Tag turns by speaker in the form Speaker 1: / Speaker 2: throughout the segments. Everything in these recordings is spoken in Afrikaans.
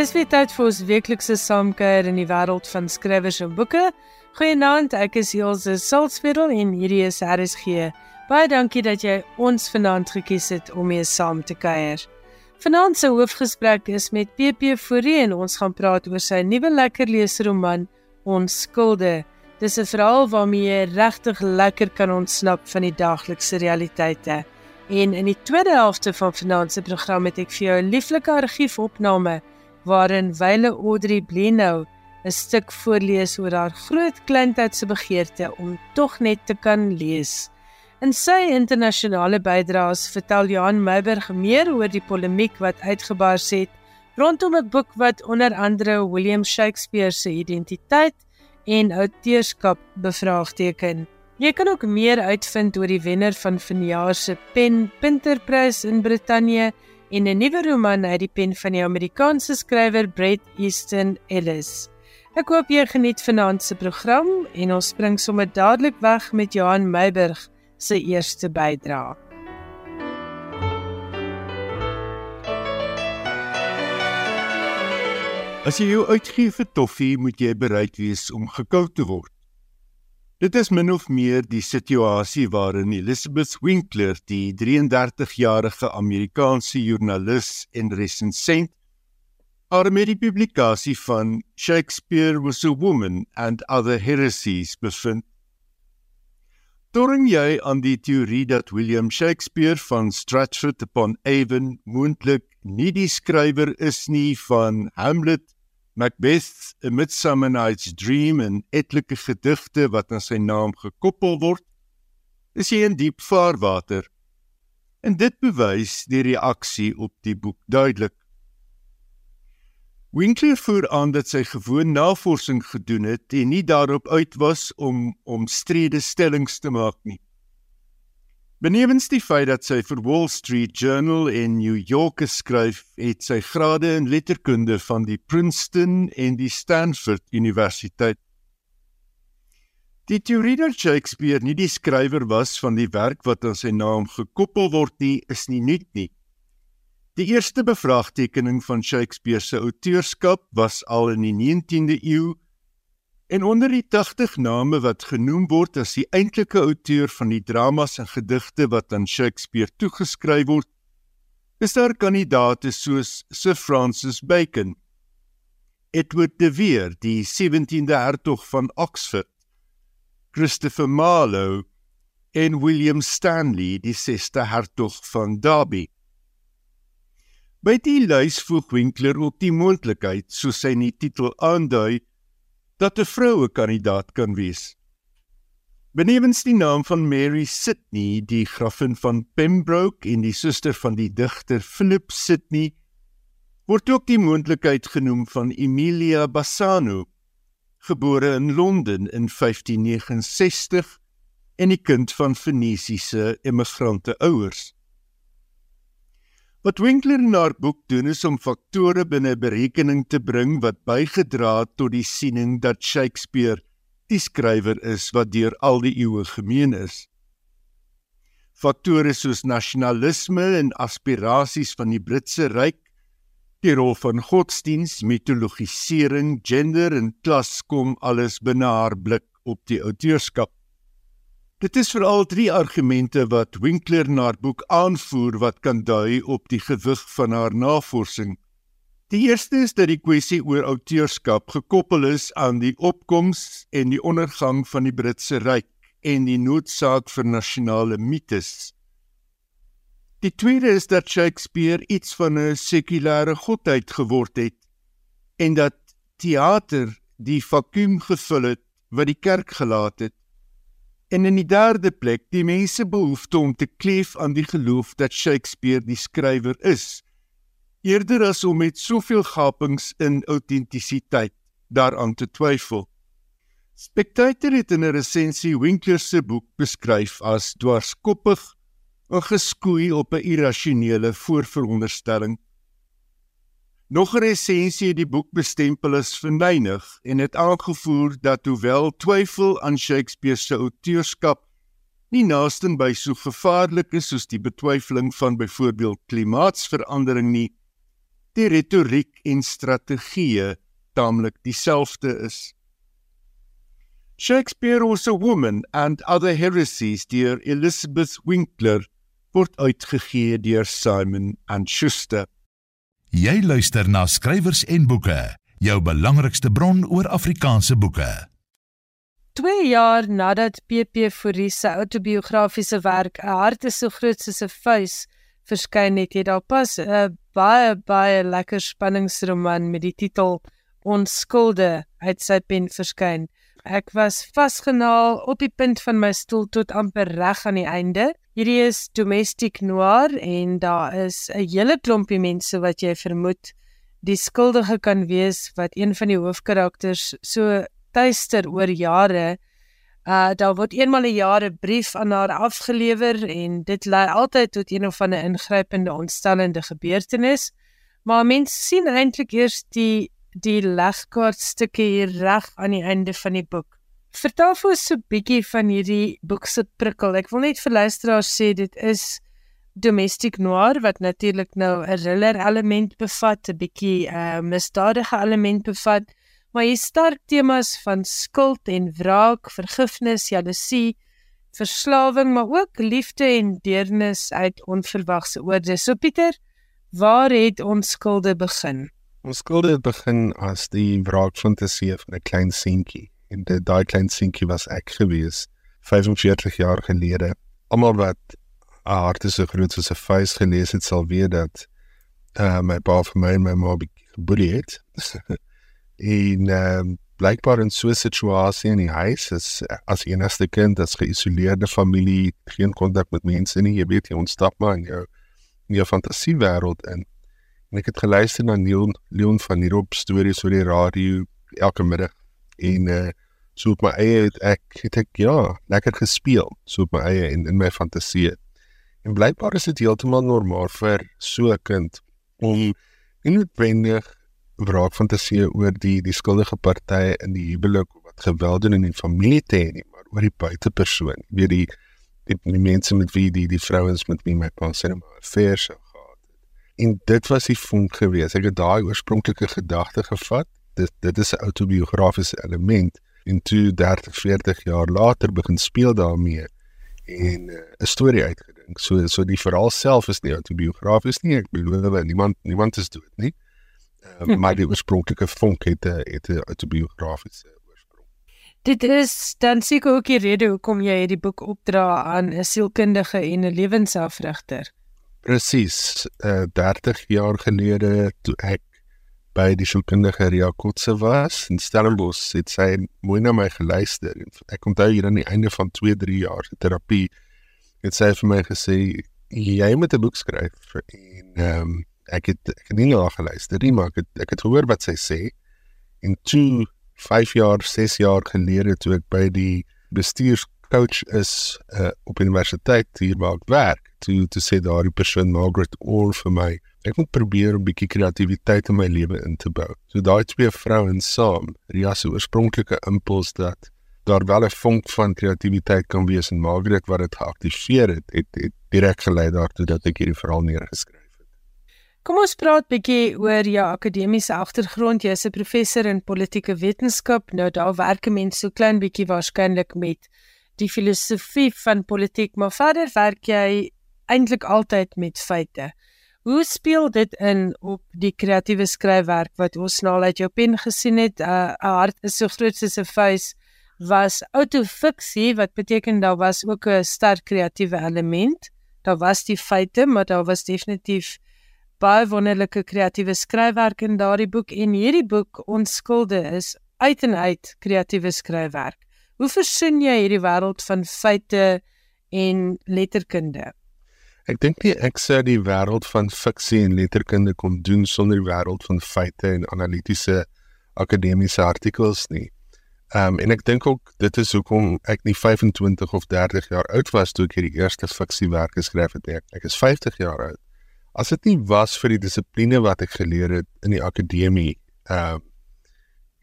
Speaker 1: Dis weer tyd vir ons weeklikse saamkuier in die wêreld van skrywers en boeke. Goeienaand, ek is Elsje Salzwetel en hierdie is RSG. Baie dankie dat jy ons vanaand gekies het om mee saam te kuier. Vanaand se hoofgesprek is met PP Fourie en ons gaan praat oor sy nuwe lekker leesroman Ons skulde. Dis 'n verhaal waarmee jy regtig lekker kan ontsnap van die daaglikse realiteite. En in die tweede helfte van vanaand se program het ek vir jou 'n lieflike argiefopname waarin Wyle Audrey Blenow 'n stuk voorlees oor haar groot kleintydse begeerte om tog net te kan lees. In sy internasionale bydraes vertel Johan Meiberg meer oor die polemiek wat uitgebars het rondom 'n boek wat onder andere William Shakespeare se identiteit en outeurskap bevraagteken. Jy kan ook meer uitvind oor die wenner van vanjaar se Pen Pinterprys in Brittanje en 'n nuwe roman uit die pen van die Amerikaanse skrywer Bret Easton Ellis. Ek hoop jy geniet vanaand se program en ons spring sommer dadelik weg met Johan Meiburg se eerste bydrae.
Speaker 2: As jy jou uitgee vir toffie, moet jy bereid wees om gekou te word. Dit is min of meer die situasie waarin Elizabeth Winkler, die 33-jarige Amerikaanse joernalis en resensent, haar met die publikasie van Shakespeare was a woman and other heresies bevind. Dooring jy aan die teorie dat William Shakespeare van Stratford upon Avon moontlik nie die skrywer is nie van Hamlet Macbeth, A Midsummer Night's Dream en etlike gedigte wat aan sy naam gekoppel word, is hy in diep vaarwater. En dit bewys die reaksie op die boek duidelik. Winkler voer aan dat sy gewoon navorsing gedoen het en nie daarop uit was om omstrede stellings te maak nie. Benewens die feit dat sy vir Wall Street Journal en New Yorker skryf, het sy grade in letterkunde van die Princeton en die Stanford Universiteit. Die teorie dat Shakespeare nie die skrywer was van die werk wat aan sy naam gekoppel word nie, is nie nuut nie. Die eerste bevraagtekening van Shakespeare se auteurskap was al in die 19de eeu En onder die 80 name wat genoem word as die eintlike outeur van die dramas en gedigte wat aan Shakespeare toegeskryf word, is daar kandidaate soos Sir Francis Bacon, Edward de Vere, die 17de hertog van Oxford, Christopher Marlowe en William Stanley, die 6de hertog van Derby. By die lys voeg Winkler ook die moontlikheid, soos sy in die titel aandui, dat 'n vroue kandidaat kan wees. Benewens die naam van Mary Sidney, die grafin van Pembroke en die suster van die digter Philip Sidney, word ook die moontlikheid genoem van Emilia Bassano, gebore in Londen in 1569 en die kind van Venesiese immigrante ouers. Wat Winkler in haar boek doen is om faktore binne berekening te bring wat bygedra het tot die siening dat Shakespeare die skrywer is wat deur al die eeue gemeen is. Faktore soos nasionalisme en aspirasies van die Britse ryk, die rol van godsdiens, mitologisering, gender en klas kom alles binne haar blik op die outeurskap. Dit is veral drie argumente wat Winkler na haar boek aanvoer wat kan dui op die gewig van haar navorsing. Die eerste is dat die kwessie oor outeurskap gekoppel is aan die opkoms en die ondergang van die Britse ryk en die noodsaak vir nasionale mites. Die tweede is dat Shakespeare iets van 'n sekulêre godheid geword het en dat teater die vakuum gevul het wat die kerk gelaat het. En in die derde plek, die mense behoefte om te kleef aan die geloof dat Shakespeare die skrywer is, eerder as om met soveel gapings in autentisiteit daaraan te twyfel. Spectator het in 'n resensie Winkler se boek beskryf as dwarskoppig en geskoei op 'n irrasionele voorveronderstelling. Nog 'n resensie het die boek bestempel as verneig en het aangevoer dat hoewel twyfel aan Shakespeare se outeurskap nie naaste by so gevaarlik is soos die betwyfeling van byvoorbeeld klimaatsverandering nie, die retoriek en strategieë taamlik dieselfde is. Shakespeare was a woman and other heresies deur Elizabeth Winkler word uitgegee deur Simon and Schuster.
Speaker 3: Jy luister na skrywers en boeke, jou belangrikste bron oor Afrikaanse boeke.
Speaker 1: 2 jaar nadat PP Fourie se autobiografiese werk 'n hart is so groot soos 'n vuis verskyn het, het daar pas 'n baie baie lekker spanningsroman met die titel Onskulde uit sy pen verskyn. Ek was vasgenaal op die punt van my stoel tot amper reg aan die einde. Hierdie is domestic noir en daar is 'n hele klompie mense wat jy vermoed die skuldige kan wees wat een van die hoofkarakters so tuister oor jare. Uh daar word eenmal 'n jaar 'n brief aan haar afgelewer en dit lei altyd tot een of ander ingrypende ontstellende gebeurtenis. Maar mense sien eintlik eers die die legkaartstukkie hier reg aan die einde van die boek. Vertel vir ons so 'n bietjie van hierdie boek se prikkel. Ek wil net vir luisteraars sê dit is domestic noir wat natuurlik nou 'n thriller element bevat, 'n bietjie 'n uh, misdadige element bevat maar hier sterk temas van skuld en wraak, vergifnis, jaloesie, verslawing, maar ook liefde en deernis uit onverwagse oorde. So Pieter, waar het ons skulde begin?
Speaker 4: Ons skulde het begin as die wraakfantasie van 'n klein seentjie. En dit daai klein seentjie was ek gewees 45 jaar gelede. Almal wat 'n hart so groot soos 'n vuis gelees het, sal weet dat uh, my pa vir my en my ma geboelie het. en ehm um, blykbaar in so 'n situasie in die huis is as enigste kind as geïsoleerde familie geen kontak met mense nie jy weet jy ontstap maar in jou in jou fantasiewêreld in en ek het geluister na Leon Leon van Nierop stories oor die radio elke middag en uh, so op my eie het ek het ek ja lekker gespeel so op my eie en in my fantasie en blykbaar is dit heeltemal normaal vir so 'n kind om nie noodwendig wraakfantasie oor die die skuldige partye in die huwelik wat geweld doen in die familie te hê nie, maar oor die buitepersoon. Weet die, die die mense met wie die die vrouens met wie my pa sê maar affairs het. En dit was die vonk gewees. Ek het daai oorspronklike gedagte gevat. Dit dit is 'n autobiografiese element en toe 30 40 jaar later begin speel daarmee en eh, 'n uh, storie uitgedink. So so die verhaal self is nie autobiografies nie. Ek belowe niemand niemand is dood nie. Uh, maar die oorspronklike vonk het 'n het 'n autobiografiese oorsprong.
Speaker 1: Dit is dan seker ook die rede hoekom jy hierdie boek opdra aan 'n sielkundige en 'n lewensafrigter.
Speaker 4: Presies. Uh, 30 jaar gelede toe ek by die sielkundige Ria Kotse was in Stellenbosch, het sy mooi na my geluister. Ek onthou hier aan die einde van 2, 3 jaar se terapie het sy vir my gesê jy moet 'n boek skryf en ehm um, ek het ek het nie na haar geluister nie, maar ek het ek het gehoor wat sy sê. En toe 5 jaar, 6 jaar gelede toe ek by die bestuurscoach is uh, op universiteit hier waar ek werk, toe toe sê daardie persoon Margaret All vir my, ek moet probeer 'n bietjie kreatiwiteit in my lewe in te bou. So daai twee vrouens saam, Ria se oorspronklike impuls dat daar wel 'n vonk van kreatiwiteit kan wees in Margaret wat dit geaktiveer het, het, het direk gelei daartoe dat ek hierdie verhaal neergeskryf
Speaker 1: Kom ons praat bietjie oor jou akademiese agtergrond. Jy is 'n professor in politieke wetenskap. Nou daar werk 'n mens so klein bietjie waarskynlik met die filosofie van politiek, maar verder werk jy eintlik altyd met feite. Hoe speel dit in op die kreatiewe skryfwerk wat ons nou uit jou pen gesien het? 'n uh, Hart is so groot soos 'n vuis was autofiksie wat beteken daar was ook 'n sterk kreatiewe element. Daar was die feite, maar daar was definitief baie wonderlike kreatiewe skryfwerk in daardie boek en hierdie boek Onskulde is uit en uit kreatiewe skryfwerk. Hoe versin jy hierdie wêreld van feite en letterkunde?
Speaker 4: Ek dink nie ek sou die wêreld van fiksie en letterkunde kon doen sonder die wêreld van feite en analitiese akademiese artikels nie. Ehm um, en ek dink ook dit is hoekom ek nie 25 of 30 jaar oud was toe ek hierdie eerste fiksiewerk geskryf het nie. Ek, ek is 50 jaar oud as dit nie was vir die dissipline wat ek geleer het in die akademie uh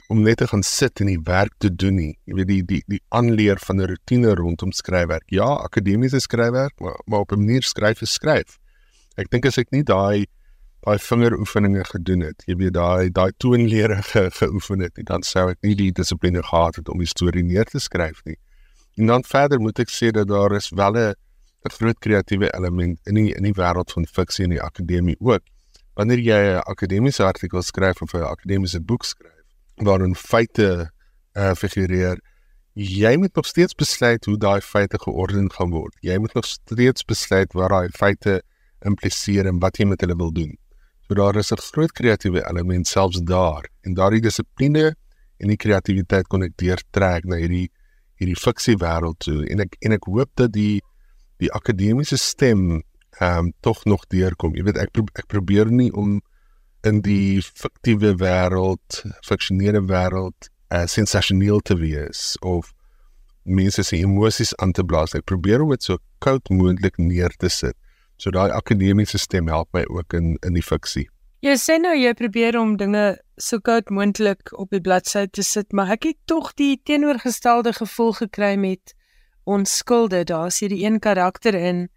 Speaker 4: om net te gaan sit en die werk te doen nie jy weet die die die aanleer van 'n rotine rondom skryfwerk ja akademiese skryfwerk maar maar op 'n manier skryf is skryf ek dink as ek nie daai daai vingeroefeninge gedoen het, jy weet daai daai toonlere ge, geoefen het, dan sou ek nie die dissipline gehad het om die storie neer te skryf nie. En dan verder moet ek sê dat daar is wel 'n 'n groot kreatiewe element in die in die wêreld van fiksie en die akademie ook. Wanneer jy 'n akademiese artikel skryf of 'n akademiese boek skryf waarin feite uh, figureer, jy moet nog steeds besluit hoe daai feite georden gaan word. Jy moet nog steeds besluit wat daai feite impliseer en wat jy met hulle wil doen. So daar is 'n groot kreatiewe element selfs daar en daardie dissipline en die kreatiwiteit kon ek deurtrek na hierdie hierdie fiksie wêreld toe en ek en ek hoop dat die die akademiese stem ehm um, tog nog deurkom. Jy weet ek pro ek probeer nie om in die fiktiewe wêreld, fiksionele wêreld uh, sensasioneel te wees of mense se emosies aan te blaas. Ek probeer om dit so koud moontlik neer te sit. So daai akademiese stem help my ook in in die fiksie.
Speaker 1: Jy sê nou jy probeer om dinge so koud moontlik op die bladsy te sit, maar ek het tog die teenoorgestelde gevoel gekry met onskulde. Daar's hierdie een karakter in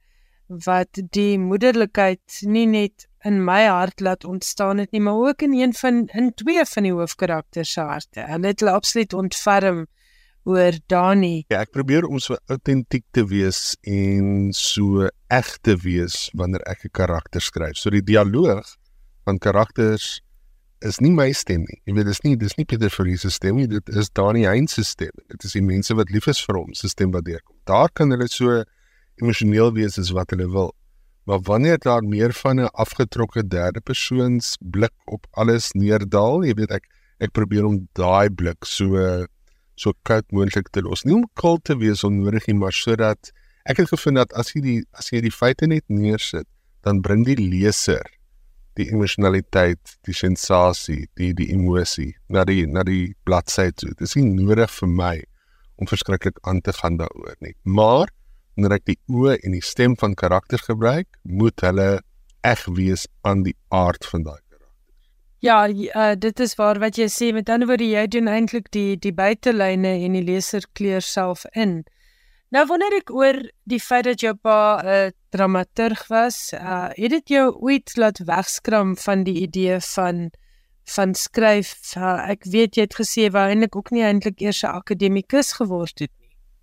Speaker 1: wat die moederlikheid nie net in my hart laat ontstaan het nie, maar ook in een van in twee van die hoofkarakters se harte. Hulle het hulle absoluut ontferm oor Dani.
Speaker 4: Ja, ek probeer om so autentiek te wees en so eg te wees wanneer ek 'n karakter skryf. So die dialoog van karakters is nie my stem nie. Jy weet dis nie dis nie Pieter Verlies se stem nie, dit is Dani Heinz se stem. Dit is die mense wat lief is vir hom se stem wat deurkom. Daar kan hulle so emosioneel wees as wat hulle wil. Maar wanneer daar meer van 'n afgetrokke derde persoons blik op alles neerdal, jy weet ek ek probeer om daai blik so so koud moontlik te los. Nie om koud te wees onnodig nie, maar sodat ek het gevind dat as jy die as jy die feite net neersit, dan bring die leser die emosionaliteit, die sensasie, die die emosie na die na die bladsy toe. Dit is nie nodig vir my om verskriklik aan te gaan daaroor nie. Maar wanneer ek die oë en die stem van karakters gebruik, moet hulle eg wees aan die aard van daai karakter.
Speaker 1: Ja, uh, dit is waar wat jy sê. Met ander woorde, jy doen eintlik die die buitelyne en die leser kleur self in. Nou wonder ek oor die feit dat jou pa 'n uh, dramaturg was. Uh het dit jou ooit laat wegskram van die idee van van skryf? Uh, ek weet jy het gesê eintlik ook nie eintlik eers 'n akademikus geword het.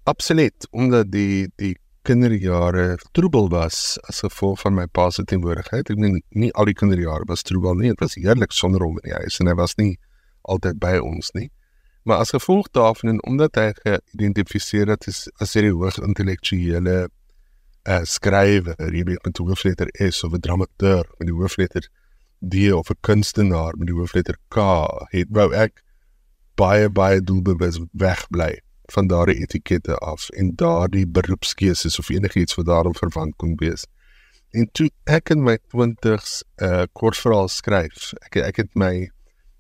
Speaker 4: Absoluut, omdat die die kinderjare troebel was as gevolg van my pa se teenwoordigheid. Ek meen nie al die kinderjare was troebel nie. Dit was heerlik sonder hom in die huis en hy was nie altyd by ons nie. Maar as gevolg daarvan en omdat hy geïdentifiseer het as as hierdie hoog intellektuele uh skrywer, jy weet met die hoofletter S of 'n dramaturg met die hoofletter D of 'n kunstenaar met die hoofletter K, het wou ek baie baie doelbewus wegbly van daardie etikette af en daardie beroepskeuses of enigiets wat daarom verwant kon wees. En toe ek in my 20s 'n uh, kortverhaal skryf, ek ek het my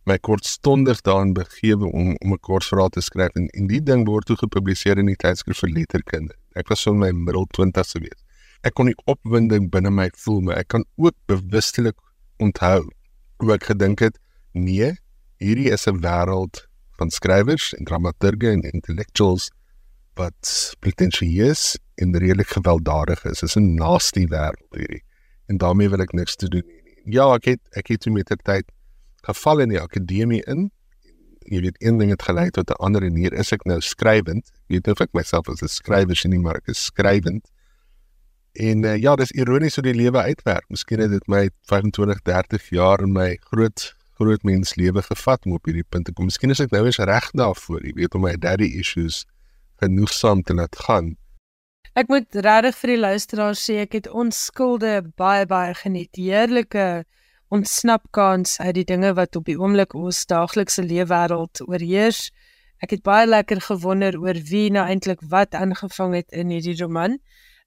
Speaker 4: my kortstondig daarin begewe om om 'n kortverhaal te skryf en, en die ding word toe gepubliseer in die tydskrif vir letterkunde. Ek was so in my middel 20's gewees. Ek kon die opwinding binne my voel, maar ek kan ook bewustelik onthou hoe ek gedink het, nee, hierdie is 'n wêreld van skrywers en dramaturge en intellectuals wat pretensieus en redelik gewelddadig is. Dit is 'n nasty wêreld hierdie. En daarmee wil ek niks te doen hê nie. Ja, ek het ek het met die tyd geval in die akademie in. Jy weet een ding het gelei tot 'n ander en hier is ek nou skrywend. Ek weet of ek myself as 'n skrywer sien nie, maar ek is skrywend. En uh, ja, dis ironies hoe die lewe uitwerk. Miskien het dit my 25, 30 jaar in my groot groot mens lewe gevat om op hierdie punt te kom. Miskien is ek nou eens reg daarvoor, jy weet om my daddy issues genoegsaam te laat gaan.
Speaker 1: Ek moet regtig vir die luisteraars sê ek het onskulde baie baie geniet. Heerlike ontsnap kans uit die dinge wat op die oomblik ons daaglikse leefwêreld oorheers. Ek het baie lekker gewonder oor wie nou eintlik wat aangevang het in hierdie roman.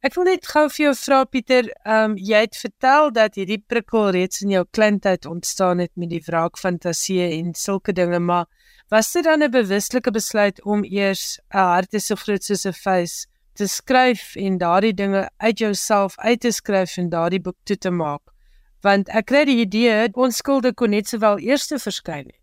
Speaker 1: Ek wil net gou vir jou vra Pieter, ehm um, jy het vertel dat hierdie prikkel reeds in jou kleintyd ontstaan het met die wraakfantasie en sulke dinge, maar was dit dan 'n bewuslike besluit om eers 'n hart so groot soos 'n vuis te skryf en daardie dinge uit jouself uit te skryf en daardie boek toe te maak? want ek kry die idee onskulde kon net sowel eerste verskyn het.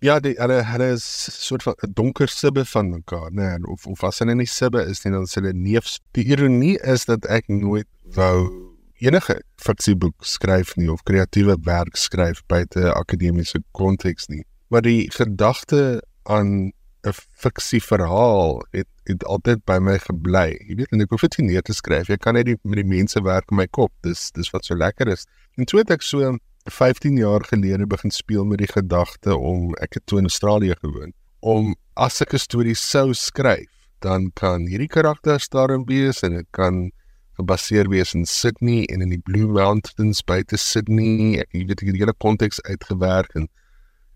Speaker 4: Ja, die hulle hulle is soort van 'n donker sibbe van mekaar, né? Nee, of of as hulle nie sibbe is nie, dan is hulle neefs. Die ironie is dat ek nooit wou enige fiksieboek skryf nie of kreatiewe werk skryf buite akademiese konteks nie. Maar die gedagte aan 'n fiksieverhaal het het altyd by my gebly. Jy weet, en ek hoef dit nie neer te skryf. Ek kan net die met die mense werk in my kop. Dis dis wat so lekker is. En toe het ek so 15 jaar gelede begin speel met die gedagte om ek het toe in Australië gewoon om as ek 'n storie sou skryf, dan kan hierdie karakters daarin wees en dit kan gebaseer wees in Sydney en in die Blue Mountains buite Sydney. Ek weet ek het die hele konteks uitgewerk en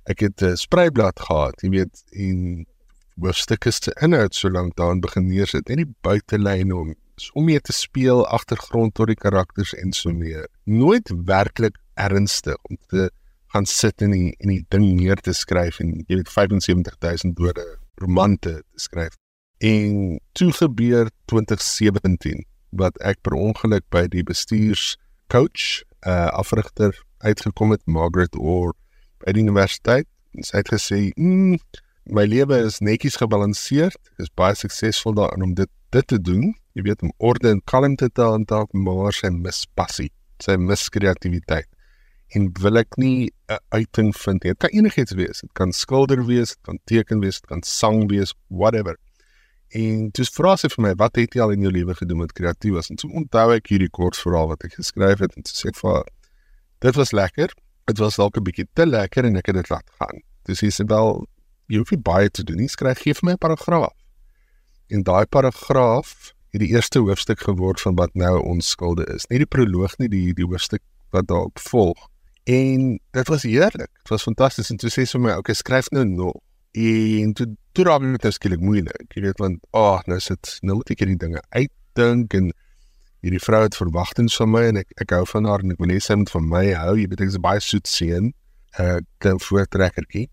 Speaker 4: ek het 'n spreiblad gehad, jy weet, en hoofstukke se inhoud so lank daarin begin neersit, net die buitelyne om om mee te speel, agtergrond tot die karakters en so meer. Nooit werklik ernstig om te gaan sit en die, en die ding neer te skryf en jy weet 75000 woorde romante te skryf. En toe gebeur 2017 wat ek per ongeluk by die bestuurscoach, uh afrigter uitgekom het Margaret Orr by die universiteit. Sy het gesê, mm, "My lewe is netjies gebalanseerd. Ek is baie suksesvol daarin om dit dit te doen. Jy weet om orde en kalmte te handhaaf, maar sy mis passie, sy mis kreatiwiteit." En wil ek nie 'n uiting vind nie. Dit kan enigiets wees. Dit kan skilder wees, dit kan teken wees, dit kan sang wees, whatever. En dis vra sy vir my, wat het jy al in jou lewe gedoen met kreatief was? En so onthou ek hierdie kort verhaal wat ek geskryf het en toe sê ek vir dit was lekker. Dit was dalk 'n bietjie te lekker en ek het dit laat gaan. Dis is wel jy hoef nie baie te doen nie. Skryf gee vir my 'n paragraaf. En daai paragraaf het die eerste hoofstuk geword van wat nou ons skulde is. Nie die proloog nie, die die hoofstuk wat daarop volg. En dit was heerlik. Dit was fantasties en toe sê sy my, "Oké, okay, skryf nou nog." En toe toe raak dit net skielik moeilik. Jy weet want, "Ag, oh, nou sit nou moet ek hierdie dinge uitdink en hierdie vrou het verwagtinge van my en ek ek hou van haar en ek wil hê sy moet van my hou. Jy weet ek is 'n baie soet seun. 'n uh, klein voortrekkertjie.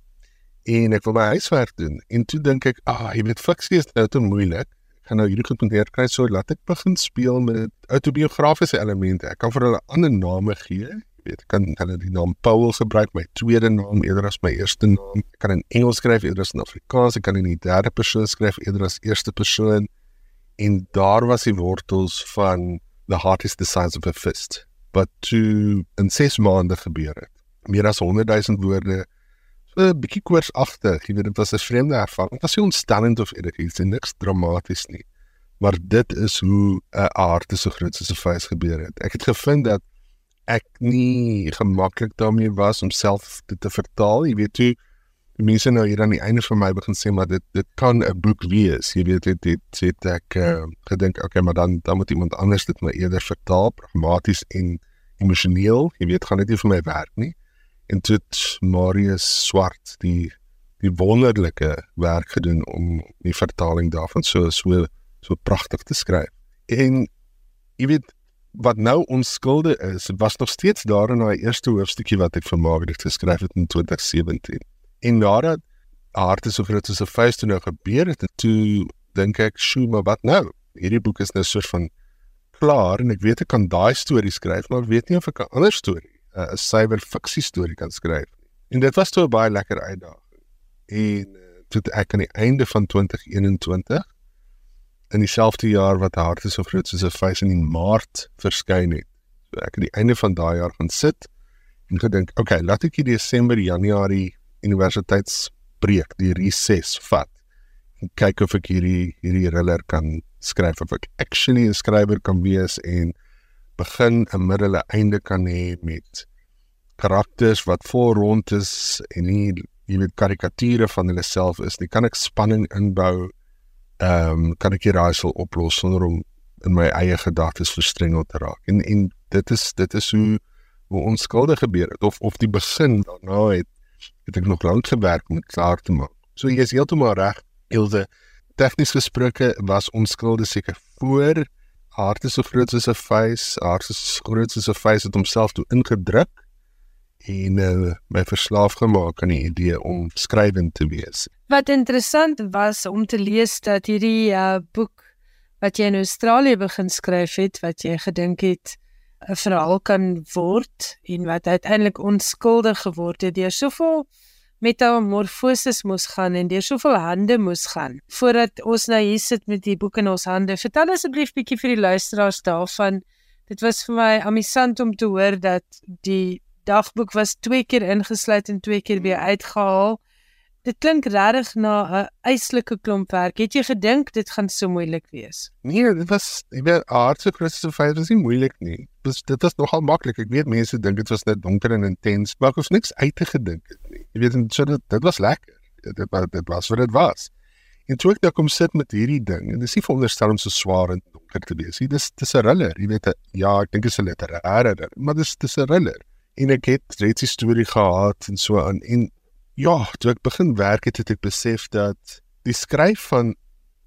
Speaker 4: En ek wil my huiswerk doen. En toe dink ek, "Ag, ah, jy weet fiksie is nou te moeilik." gaan nou hierdie goed moet neerkry so laat ek begin speel met autobiografiese elemente. Ek kan vir hulle ander name gee weet, ek kan hulle die naam Paul gebruik, my tweede naam eerder as my eerste naam. Ek kan in Engels skryf eerder as in Afrikaans, ek kan in die derde persoon skryf eerder as eerste persoon. En daar was die wortels van the heart is the size of a fist. But to in 6 maande gebeur het. Meer as 100 000 woorde. 'n bietjie koorsagtig, jy weet dit was 'n vreemde ervaring. Dit was nie ontstellend of enigiets, niks dramaties nie. Maar dit is hoe 'n aard so groot soos 'n vuis gebeur het. Ek het gevind dat ek nie gemaklik daarmee was om self dit te vertaal. Jy weet toe die mense nou hier aan die einde van my begin sê maar dit dit kan 'n boek wees. Jy weet dit dit sê ek uh, gedink okay, maar dan dan moet iemand anders dit maar eerder vertaal pragmaties en emosioneel. Jy weet gaan dit nie vir my werk nie. En dit Marius Swart die die wonderlike werk gedoen om die vertaling daarvan so so so pragtig te skryf. En jy weet wat nou onskulde is, was nog steeds daar in daai eerste hoofstukkie wat ek vir Margaret geskryf het in 2017. En nadat harte so groot soos 'n vuis toe nou gebeur het, toe dink ek, "Sjoe, maar wat nou? Hierdie boek is nou so van klaar en ek weet ek kan daai storie skryf, maar ek weet nie of ek 'n ander storie, 'n suiwer fiksie storie kan skryf nie." En dit was toe 'n baie lekker uitdaging. En uh, toe ek aan die einde van 2021 in dieselfde jaar wat harte so groot soos 'n vuis in Maart verskyn het. So ek het die einde van daai jaar gaan sit en gedink, "Oké, okay, laat ek hier Desember, Januarie universiteitsbreek, die recess vat en kyk of ek hierdie hierdie thriller kan skryf of ek actually 'n skrywer kan wees en begin 'n middel en einde kan hê met karakters wat vol rond is en nie jy weet karikature van hulle self is nie. Kan ek spanning inbou? Ehm um, kan ek hier raaisel oplos sonder om in my eie gedagtes verstrengel te raak. En en dit is dit is hoe hoe onskuldig gebeur het of of die begin daarna het het ek nog lank gewerk om klaar te maak. So jy is heeltemal reg. Ilse tegnies gesproke was onskuldig seker voor harte so groot soos 'n vuis, harte so groot soos 'n vuis het homself toe ingedruk en uh, my verslaaf gemaak aan die idee om skrywend te wees.
Speaker 1: Wat interessant was om te lees dat hierdie uh, boek wat jy in Australië begin skryf het, wat jy gedink het 'n verhaal kan word en wat uiteindelik onskuldig geword het deur soveel metamorfoses moes gaan en deur soveel hande moes gaan voordat ons nou hier sit met die boek in ons hande. Vertel asseblief bietjie vir die luisteraars daarvan Dit was vir my amusant om te hoor dat die dagboek was twee keer ingesluit en twee keer weer uitgehaal. Dit klink regtig na 'n eislike klomp werk. Het jy gedink dit gaan so moeilik wees?
Speaker 4: Nee, dit was ek weet aardse Christus feit was nie moeilik nie. Dis dit was nogal maklik. Ek weet mense dink dit was net donker en intens, maar ek het niks uit te gedink het nie. Jy weet so dit dit was lekker. Dit dit, dit was wat dit was. En toe ek nou kom sit met hierdie ding, en dis nie veronderstel om so swaar en donker te wees nie. Dis dis 'n thriller, jy weet. Ja, ek dink dit is 'n literêre, maar dis dis 'n thriller. En ek het reeds die storie gehad en so aan en ja, toe ek begin werk het, het ek besef dat die skryf van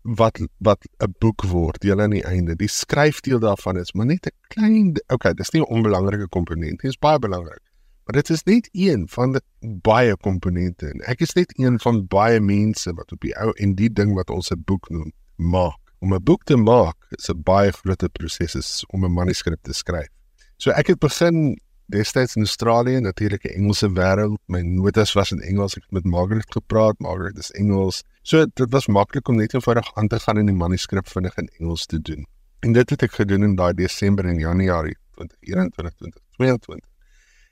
Speaker 4: wat wat 'n boek word, deel aan die einde. Die skryfdeel daarvan is maar net 'n klein okay, dis nie 'n onbelangrike komponent nie, dit is baie belangrik. Maar dit is net een van die baie komponente en ek is net een van baie mense wat op die ou en die ding wat ons 'n boek noem, maak. Om 'n boek te maak is 'n baie groot proses om 'n manuskrip te skryf. So ek het begin destyds in Australië, natuurlik 'n Engelse wêreld. My notas was in Engels. Ek het met Margaret gepraat. Margaret is Engels. So dit was maklik om net eenvoudig aan te gaan en die manuskrip vinnig in Engels te doen. En dit het ek gedoen in daai Desember en Januarie 2021 2022.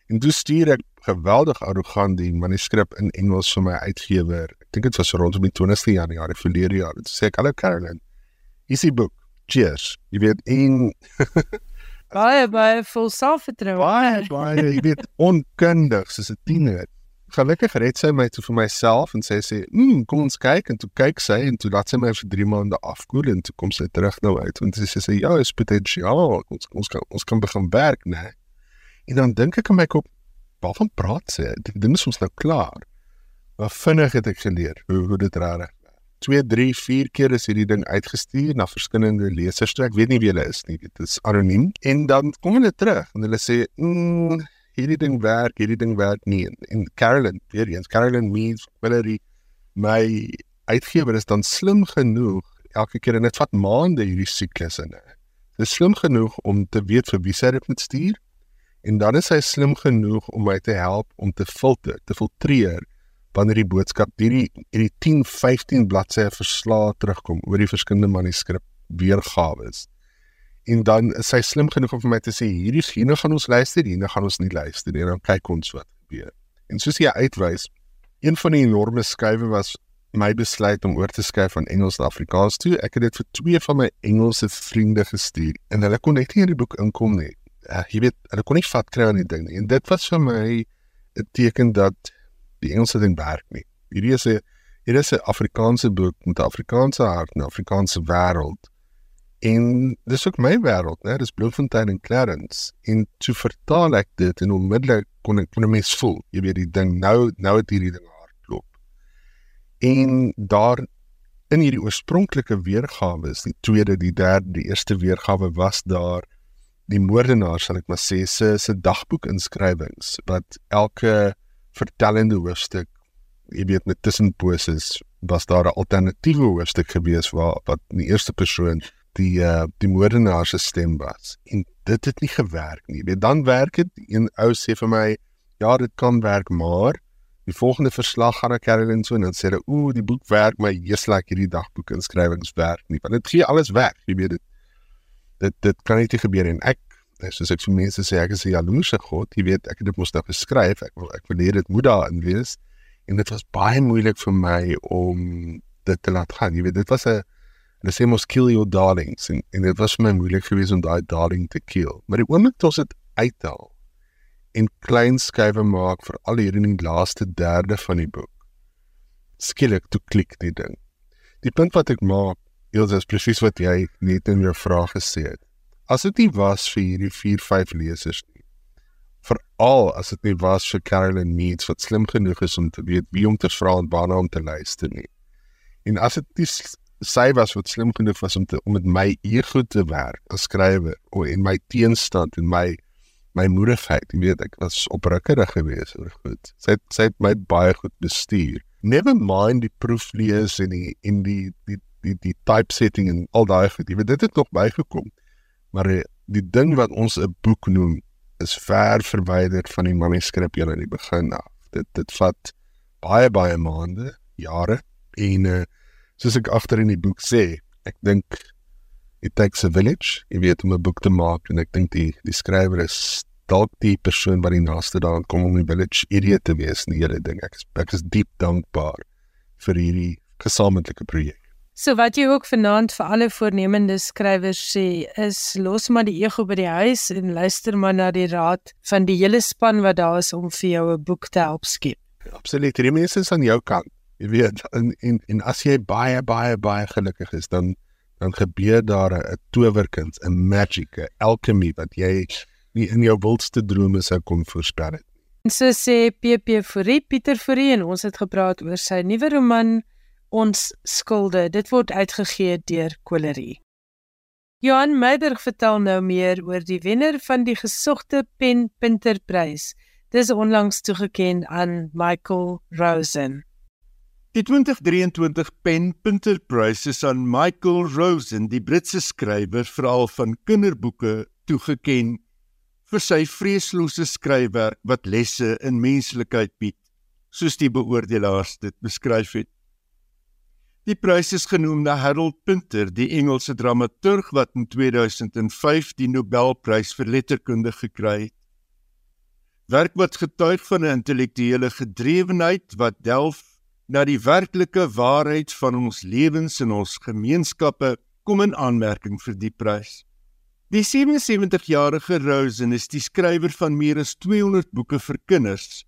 Speaker 4: En toe stuur ek geweldig arrogant die manuskrip in Engels vir my uitgewer. Ek dink dit was rondom die 20ste Januarie verlede jaar. Dit sê ek, "Hallo Caroline. Hier is die boek. Cheers." Jy weet, en
Speaker 1: baie baie vol selfvertroue.
Speaker 4: Baie baie, jy weet, onkundig soos 'n tiener. Gelukkig red sy my toe vir myself en sy sê, "Mm, kom ons kyk." En toe kyk sy en toe laat sy my vir 3 maande afkoel en toe kom sy terug nou uit want sy sê ja, is potensiaal. Ons ons kan ons kan begin werk, né? Nee. En dan dink ek aan my kop, waarvan praat sy? Die ding is ons nou klaar. Maar vinnig het ek geleer hoe hoe dit reg 2 3 4 keer is hierdie ding uitgestuur na verskillende lesers. Ek weet nie wie hulle is nie. Dit is anoniem. En dan kom hulle terug en hulle sê, mm, "Hierdie ding werk, hierdie ding werk nie." En Carolyn, weer eens, Carolyn means Valerie, my uitgewer is dan slim genoeg elke keer en dit vat maande hierdie siklus in. Dit is slim genoeg om te weet vir wie sy dit moet stuur. En dan is hy slim genoeg om my te help om te filter, te filtreer wanneer die boodskap hierdie hierdie 10 15 bladsye verslae terugkom oor die verskillende manuskrip weergawe is. En dan is hy slim genoeg om vir my te sê hierdie hierne gaan ons luister, hierne gaan ons nie luister nie. Dan kyk ons wat gebeur. En soos jy uitwys, een van die enorme skuwe was my besluit om oor te skuif van Engels na Afrikaans toe. Ek het dit vir twee van my Engelse vriende gestuur en hulle kon net nie in die boek inkom nie. Uh, jy weet, hulle kon nie vat kry aan die ding nie. En dit was vir my 'n teken dat die Engelse ding werk nie. Hierdie is 'n hier is 'n Afrikaanse boek met 'n Afrikaanse hart en 'n Afrikaanse wêreld. En dis ook my wêreld, né? Dis Bloemfontein en Clarence. En toe vertaal ek dit en onmiddellik kon ek kon 'n mens voel, jy weet die ding nou nou het hierdie ding hardloop. En daar in hierdie oorspronklike weergawe is die tweede, die derde, die eerste weergawe was daar die moordenaar sal ek maar sê se se dagboek inskrywings wat elke vertellende hoofstuk. Jy weet met tussenposes was daar 'n alternatiewe hoofstuk gewees waar wat in die eerste persoon die uh, die moordenaar se stem was. En dit het nie gewerk nie. Weet dan werk dit een ou sê vir my ja dit kan werk maar die volgende verslag gaan na Caroline so en dan sê hy ooh die boek werk maar jy's like hierdie dagboek inskrywings werk nie. Want dit gee alles weg jy weet dit dit dit kan nie gebeur en ek Nee, soos ek vir mense sê, ek is 'n jaloerse God. Jy weet, ek het dit mos nou geskryf. Ek wil ek wil hê dit moet daarin wees. En dit was baie moeilik vir my om dit te laat gaan. Jy weet, dit was 'n hulle sê mos kill your darlings en, en dit was vir my moeilik geweest om daai darling te kill. Maar die oomblik toe ons dit uithaal en klein skuwe maak vir al hier in die laaste derde van die boek. Skielik toe klik die ding. Die punt wat ek maak, is presies wat jy net in jou vraag gesê het as dit nie was vir hierdie 4 5 lesers nie. Veral as dit nie was vir Carolyn Meads wat slim genoeg is om te weet wie om te vra en waarna om te luister nie. En as dit nie sy was wat slim genoeg was om te om met my ego te werk as skrywer of en my teenstand en my my moedigheid jy weet ek was oprukkerig geweest oor goed. Sy het, sy het my baie goed bestuur. Never mind die proeflees en die in die die die die typesetting en al daai goed jy weet dit het nog bygekom Maar die, die ding wat ons 'n boek noem is ver verwyder van die manuskrip hier aan die begin af. Dit dit vat baie baie maande, jare en uh, soos ek agter in die boek sê, ek dink it takes a village, jy weet om 'n boek te maak en ek dink die die skrywer is dalk die persoon wat die naaste daaraan kom om die village idiot te wees in die hele ding. Ek is ek is diep dankbaar vir hierdie gesamentlike projek.
Speaker 1: So wat jy ook vanaand vir alle voornemende skrywers sê is los maar die ego by die huis en luister maar na die raad van die hele span wat daar is om vir jou 'n boek te help skep.
Speaker 4: Absoluut. Die mense is aan jou kant. Jy weet en en, en as jy baie baie baie gelukkig is dan dan gebeur daar 'n towerkuns, 'n magic, 'n alchemy wat jy nie in jou wildste drome sou kon voorspel het.
Speaker 1: En so sê PP Fourie, Pieter Fourie en ons het gepraat oor sy nuwe roman Ons skulde. Dit word uitgegee deur Kolerie. Johan Meiberg vertel nou meer oor die wenner van die gesogte Pen Punterprys. Dis onlangs toegekend aan Michael Rosen.
Speaker 2: Die 2023 Pen Punterprys is aan Michael Rosen, die Britse skrywer veral van kinderboeke, toegekend vir sy vreeslose skryfwerk wat lesse in menslikheid bied, soos die beoordelaars dit beskryf het. Die prys is genoem na Harold Pinter, die Engelse dramaturg wat in 2005 die Nobelprys vir letterkunde gekry het. Werk wat getuig van 'n intellektuele gedrewenheid wat delf na die werklike waarheid van ons lewens en ons gemeenskappe kom in aanmerking vir die prys. Die 77-jarige Rosen is die skrywer van meer as 200 boeke vir kinders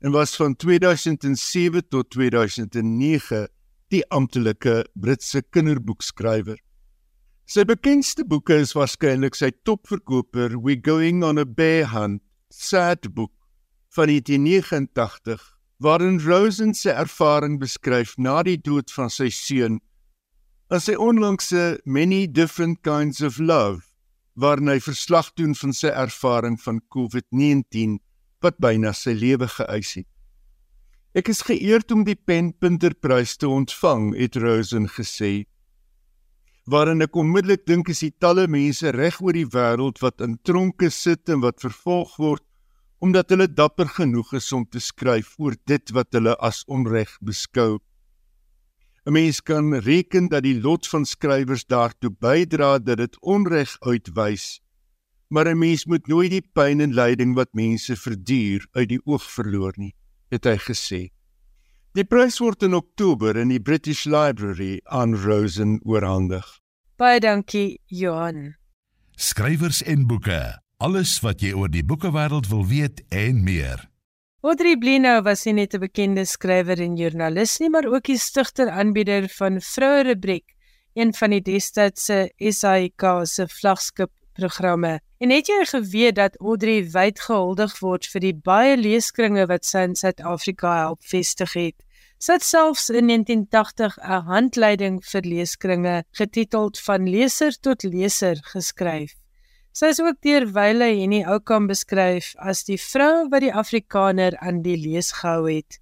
Speaker 2: en was van 2007 tot 2009 die amptelike Britse kinderboekskrywer. Sy bekendste boeke is waarskynlik sy topverkoper We Going on a Bear Hunt, sad boek van 1989 waarin Rosen se ervaring beskryf na die dood van sy seun. As sy onlangse Many Different Kinds of Love waarin hy verslag doen van sy ervaring van COVID-19 wat byna sy lewe geëis het. Ek is geëerd om die Penpunterprys te ontvang, het Rosen gesê. Waarin ek onmiddellik dink is die talle mense reg oor die wêreld wat in tronke sit en wat vervolg word omdat hulle dapper genoeg is om te skryf oor dit wat hulle as onreg beskou. 'n Mens kan reken dat die lot van skrywers daartoe bydra dat dit onreg uitwys. Maar 'n mens moet nooit die pyn en lyding wat mense verduur uit die oog verloor nie, het hy gesê. Die prys word in Oktober in die British Library aan Rosen oorhandig.
Speaker 1: Baie dankie, Johan.
Speaker 3: Skrywers en boeke. Alles wat jy oor die boekewêreld wil weet en meer.
Speaker 1: Audrey Blino was nie net 'n bekende skrywer en joernalis nie, maar ook die stigter aanbieder van Vroue Rubriek, een van die destydse SAIK se vlaggenskap programme. En het jy geweet dat Audrey wyd gehuldig word vir die baie leeskringe wat sy in Suid-Afrika help vestig het? Sy het selfs in 1980 'n handleiding vir leeskringe getiteld Van leser tot leser geskryf. Sy is ook deur Wyle Henny Oukamp beskryf as die vrou wat die Afrikaner aan die lees gehou het.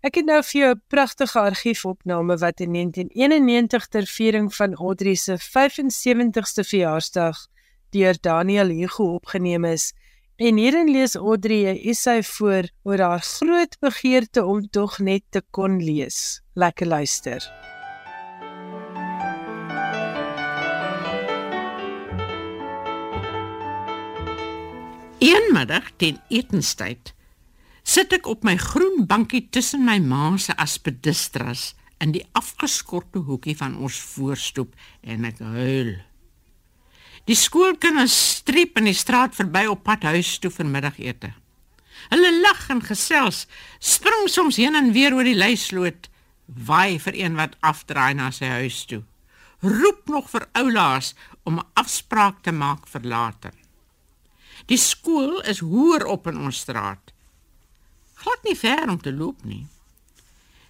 Speaker 1: Ek het nou vir jou 'n pragtige argiefopname wat in 1991 ter viering van Audrey se 75ste verjaarsdag deur Daniel Hugo opgeneem is. En hierin lees Audrey 'n essay voor oor haar groot begeerte om tog net te kon lees. Lekker luister.
Speaker 5: Eenmiddag teen etenstyd sit ek op my groen bankie tussen my ma se aspidistras in die afgeskorte hoekie van ons voorstoep en ek huil. Die skoolkinders streep in die straat verby op pad huis toe vir middagete. Hulle lag en gesels, spring soms heen en weer oor die leisloot, waai vir een wat afdraai na sy huis toe. Roep nog vir oulaas om 'n afspraak te maak vir later. Die skool is hoër op in ons straat. Glad nie ver om te loop nie.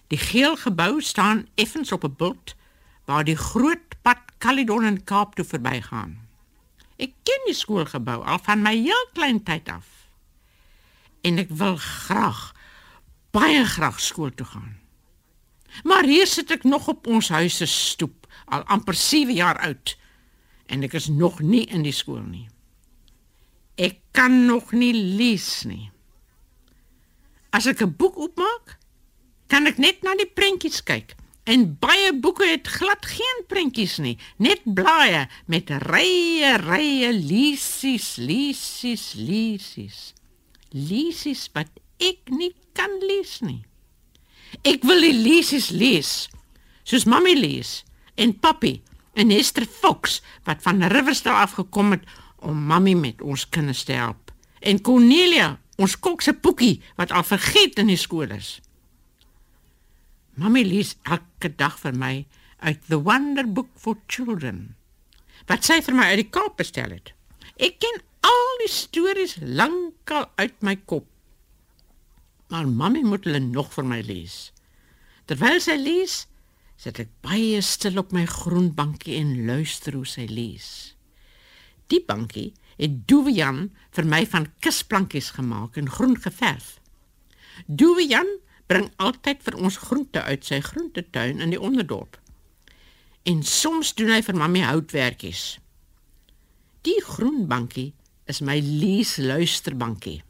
Speaker 5: Die geel gebou staan effens op 'n bult waar die groot pad Caledon en Kaap toe verbygaan. Ek ken die skoolgebou al van my heel klein tyd af. En ek wil graag baie graag skool toe gaan. Maar hier sit ek nog op ons huis se stoep, al amper 7 jaar oud en ek is nog nie in die skool nie. Ek kan nog nie lees nie. As ek 'n boek oopmaak, kan ek net na die prentjies kyk En baie boeke het glad geen prentjies nie, net blaaie met rye rye lisies, lisies, lisies. Lisies wat ek nie kan lees nie. Ek wil die lisies lees, soos Mamy lees en Papi en Esther Fox wat van Riversdale afgekom het om Mamy met ons kinders te help. En Cornelia, ons kok se poekie wat al vergeet in die skool is. Mamy lees elke dag vir my uit The Wonder Book for Children. Wat sy vir my uit die Kaap bestel het. Ek ken al die stories lankal uit my kop. Maar Mamy moet hulle nog vir my lees. Terwyl sy lees, sit ek baie stil op my groen bankie en luister hoe sy lees. Die bankie het Doewian vir my van kusplankies gemaak en groen geverf. Doewian bring altyd vir ons groente uit sy groentetuin in die onderdorp. En soms doen hy vir mammie houtwerkies. Die groen bankie is my lees luisterbankie.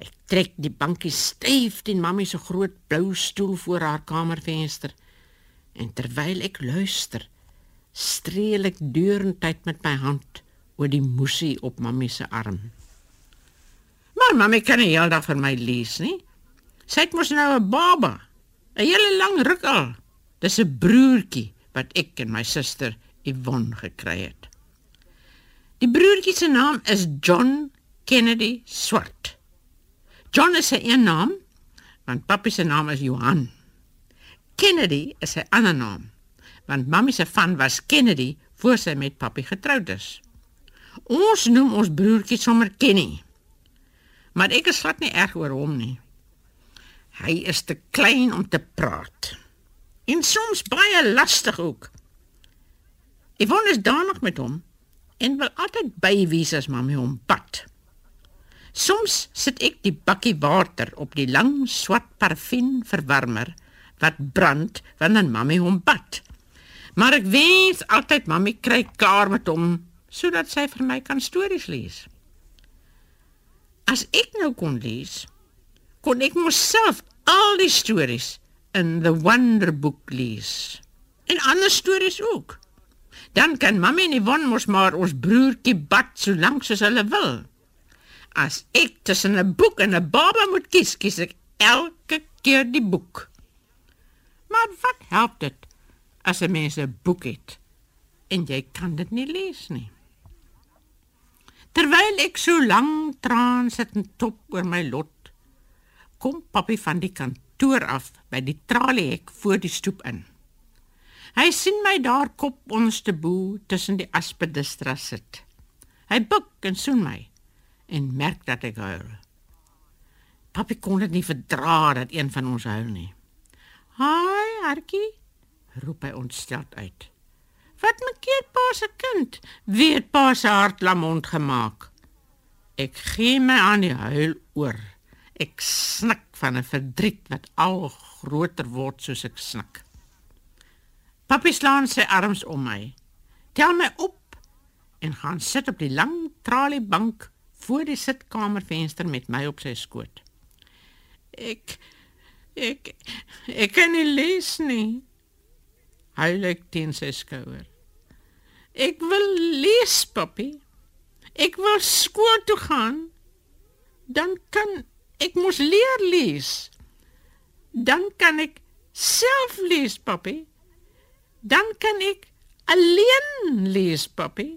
Speaker 5: Ek trek die bankie styf teen mammie se groot blou stoel voor haar kamervenster en terwyl ek luister, streel ek deurentyd met my hand oor die moesie op mammie se arm. Maar mammie kan nie heeldag vir my lees nie. Sy het mos nou 'n baba. 'n Hele lang ruk al. Dis 'n broertjie wat ek en my suster Yvonne gekry het. Die broertjie se naam is John Kennedy Swart. John is sy een naam, want pappa se naam is Johan. Kennedy is sy ander naam, want mamma se van was Kennedy voor sy met pappa getroud is. Ons noem ons broertjie sommer Kenny. Maar ek is glad nie erg oor hom nie. Hy is te klein om te praat. En soms baie lastig ook. Yvonne is danig met hom en wil altyd by wees as mamma hom bad. Soms sit ek die bakkie water op die lang swart parafin verwarmer wat brand wanneer mamma hom bad. Maar ek wens altyd mamma kry klaar met hom sodat sy vir my kan stories lees. As ek nou kon lees, kon ek myself al die stories in the Wonder Book lees. En ander stories ook. Dan kan mamma en Yvonne mos maar ons broertjie bad so lank soos hulle wil. As ek tussen 'n boek en 'n baba moet kies, kies ek elke keer die boek. Maar wat help dit as 'n mens 'n boek het en jy kan dit nie lees nie? Terwyl ek so lank traan sit en top oor my lot, kom papi van die kantoor af by die traliehek voor die stoep in. Hy sien my daar kop onderste bo tussen die aspidistras sit. Hy buig en soen my en merk dat ek huil. Papi kon dit nie verdra dat een van ons huil nie. "Haai, Hartjie," roep hy ontsteld uit. "Wat maak jy, pa se kind? Wie het pa se hart lamond gemaak?" Ek gee my aan die huil oor. Ek snik van 'n verdriet wat al groter word soos ek snik. Papi slaan sy arms om my. Tel my op en gaan sit op die lang traliebank voor die sitkamervenster met my op sy skoot. Ek ek ek kan nie lees nie. Hy lê teen sy skouer. Ek wil lees, papi. Ek wil skool toe gaan. Dan kan Ek moes leer lees. Dan kan ek self lees, papi. Dan kan ek alleen lees, papi.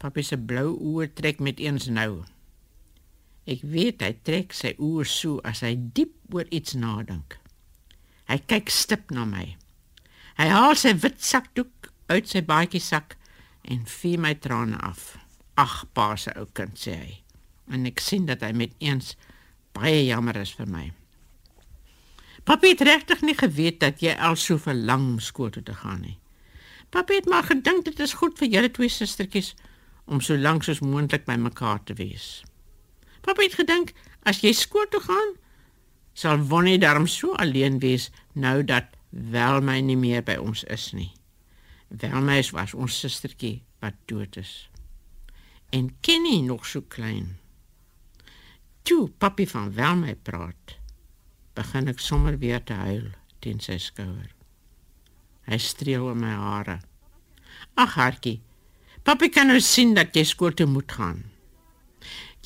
Speaker 5: Papi se blou oë trek met eens nou. Ek weet hy trek sy oë so as hy diep oor iets nadink. Hy kyk stip na my. Hy haal sy wit sakdoek uit sy baadjie sak en vee my trane af. Ag, pa se ou kind sê hy en ek sien dat hy met eens baie jammer is vir my. Papi het regtig nie geweet dat jy al so verlang om skool toe te gaan nie. Papi het maar gedink dit is goed vir julle twee sustertjies om so lank soos moontlik by mekaar te wees. Papi het gedink as jy skool toe gaan, sal Wonnie darm so alleen wees nou dat wel my nie meer by ons is nie. Wel my was ons sustertjie wat dood is. En Kenny nog so klein. Toe papi van wel my praat, begin ek sommer weer te huil teen sy skouer. Hy streel oor my hare. Ag hartjie. Papi kan nou sien dat jy skool toe moet gaan.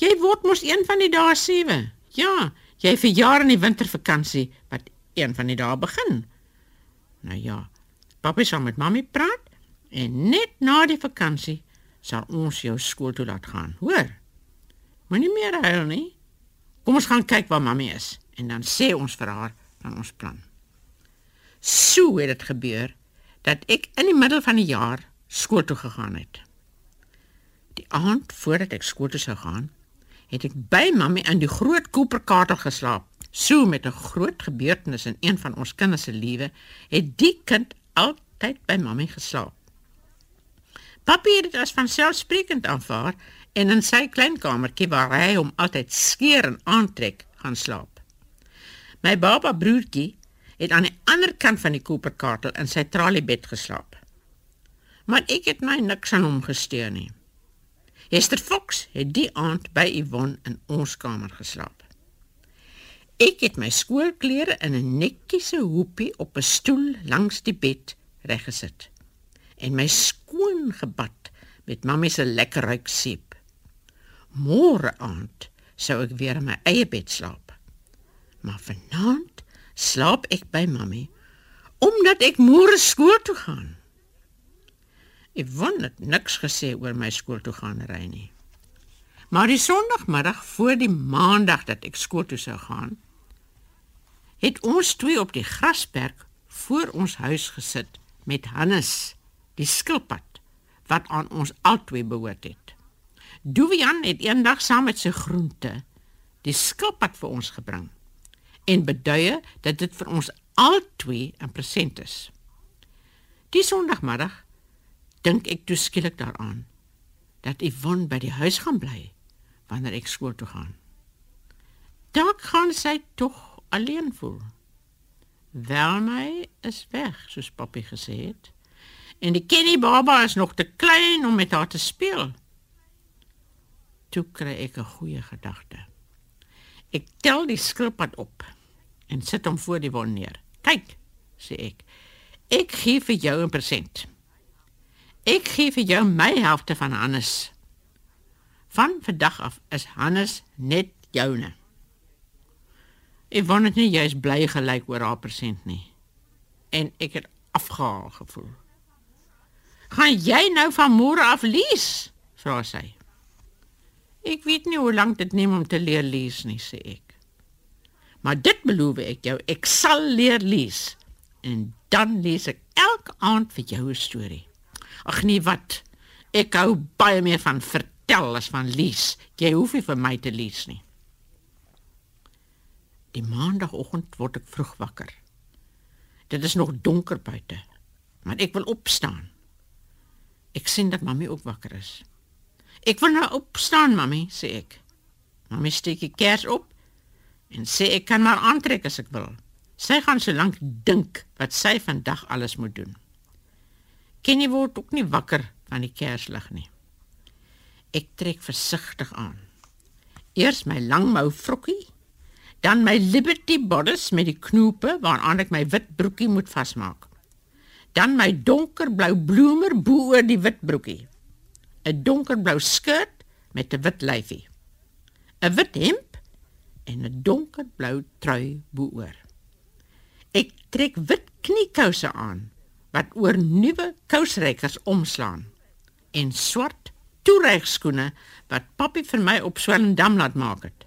Speaker 5: Jy word mos een van die dae 7. Ja, jy verjaar in die wintervakansie wat een van die dae begin. Nou ja. Papi sal met mami praat en net na die vakansie sal ons jou skool toe laat gaan. Hoor? Moenie meer huil nie. Kom ons gaan kyk waar mami is en dan sê ons vir haar van ons plan. So het dit gebeur dat ek in die middel van die jaar skool toe gegaan het. Die aand voordat ek skool toe sou gaan, het ek by mammy in die groot koperkater geslaap. So met 'n groot gebeurtenis in een van ons kinders se lewe, het die kind altyd by mammy geslaap. Papi het dit as vanselfsprekend aanvaar en in sy klein kamertjie waar hy hom altyd skeer en aantrek gaan slaap. My baba broertjie het aan die ander kant van die koperkater in sy traliebed geslaap. Maar ek het my niks aan hom gesteer nie. Esther Fox het die aand by Yvonne in ons kamer geslaap. Ek het my skoolklere in 'n netjiese hoopie op 'n stoel langs die bed reggesit en my skoon gebad met mammie se lekker ruik seep. Môre aand sou ek weer in my eie bed slaap. Maar vanaand slaap ek by mammie omdat ek môre skool toe gaan. Ek wonder niks gesê oor my skool toe gaan ry nie. Maar die Sondagmiddag voor die Maandag dat ek skool toe sou gaan, het ons twee op die grasperk voor ons huis gesit met Hannes, die skilpad wat aan ons albei behoort het. Duvian het eendag saam met sy groente die skilpad vir ons gebring en beduie dat dit vir ons albei 'n present is. Die Sondagmiddag dink ek toe skielik daaraan dat Yvonne by die huis gaan bly wanneer ek skool toe gaan. Dalk gaan sy tog alleen voel. Wel my is weg, soos papi gesê het. En die Kenny baba is nog te klein om met haar te speel. Toe kry ek 'n goeie gedagte. Ek tel die skilpad op en sit hom voor die wond neer. Kyk, sê ek. Ek gee vir jou 'n present. Ek gee vir jou my helfte van Hannes. Van vandag af is Hannes net joune. Ek wou net nie jy's bly gelyk oor haar persent nie. En ek het afgehaal gevoel. Gaan jy nou van môre af lees? vra sy. Ek weet nie hoe lank dit neem om te leer lees nie, sê ek. Maar dit beloof ek jou, ek sal leer lees. En dan lees ek elke aand vir jou 'n storie. Ag nee, wat? Ek hou baie meer van vertel as van lees. Jy hoef nie vir my te lees nie. Die maandagooggend word ek vroeg wakker. Dit is nog donker buite, maar ek wil opstaan. Ek sien dat mami ook wakker is. Ek wil nou opstaan, mami, sê ek. Mami steek die kers op en sê ek kan maar aantrek as ek wil. Sy gaan so lank dink wat sy vandag alles moet doen. Kenny word ook nie wakker van die kerslig nie. Ek trek versigtig aan. Eers my langmou vrokkie, dan my Liberty bodice met die knope waaraan ek my wit broekie moet vasmaak. Dan my donkerblou bloemer bo oor die wit broekie. 'n Donkerblou skirt met 'n wit lyfie. 'n Wit hemp en 'n donkerblou trui bo oor. Ek trek wit kniekouse aan wat oor nuwe kousrekkers omslaan en swart toeregskoene wat papi vir my op Swellendam laat maak het.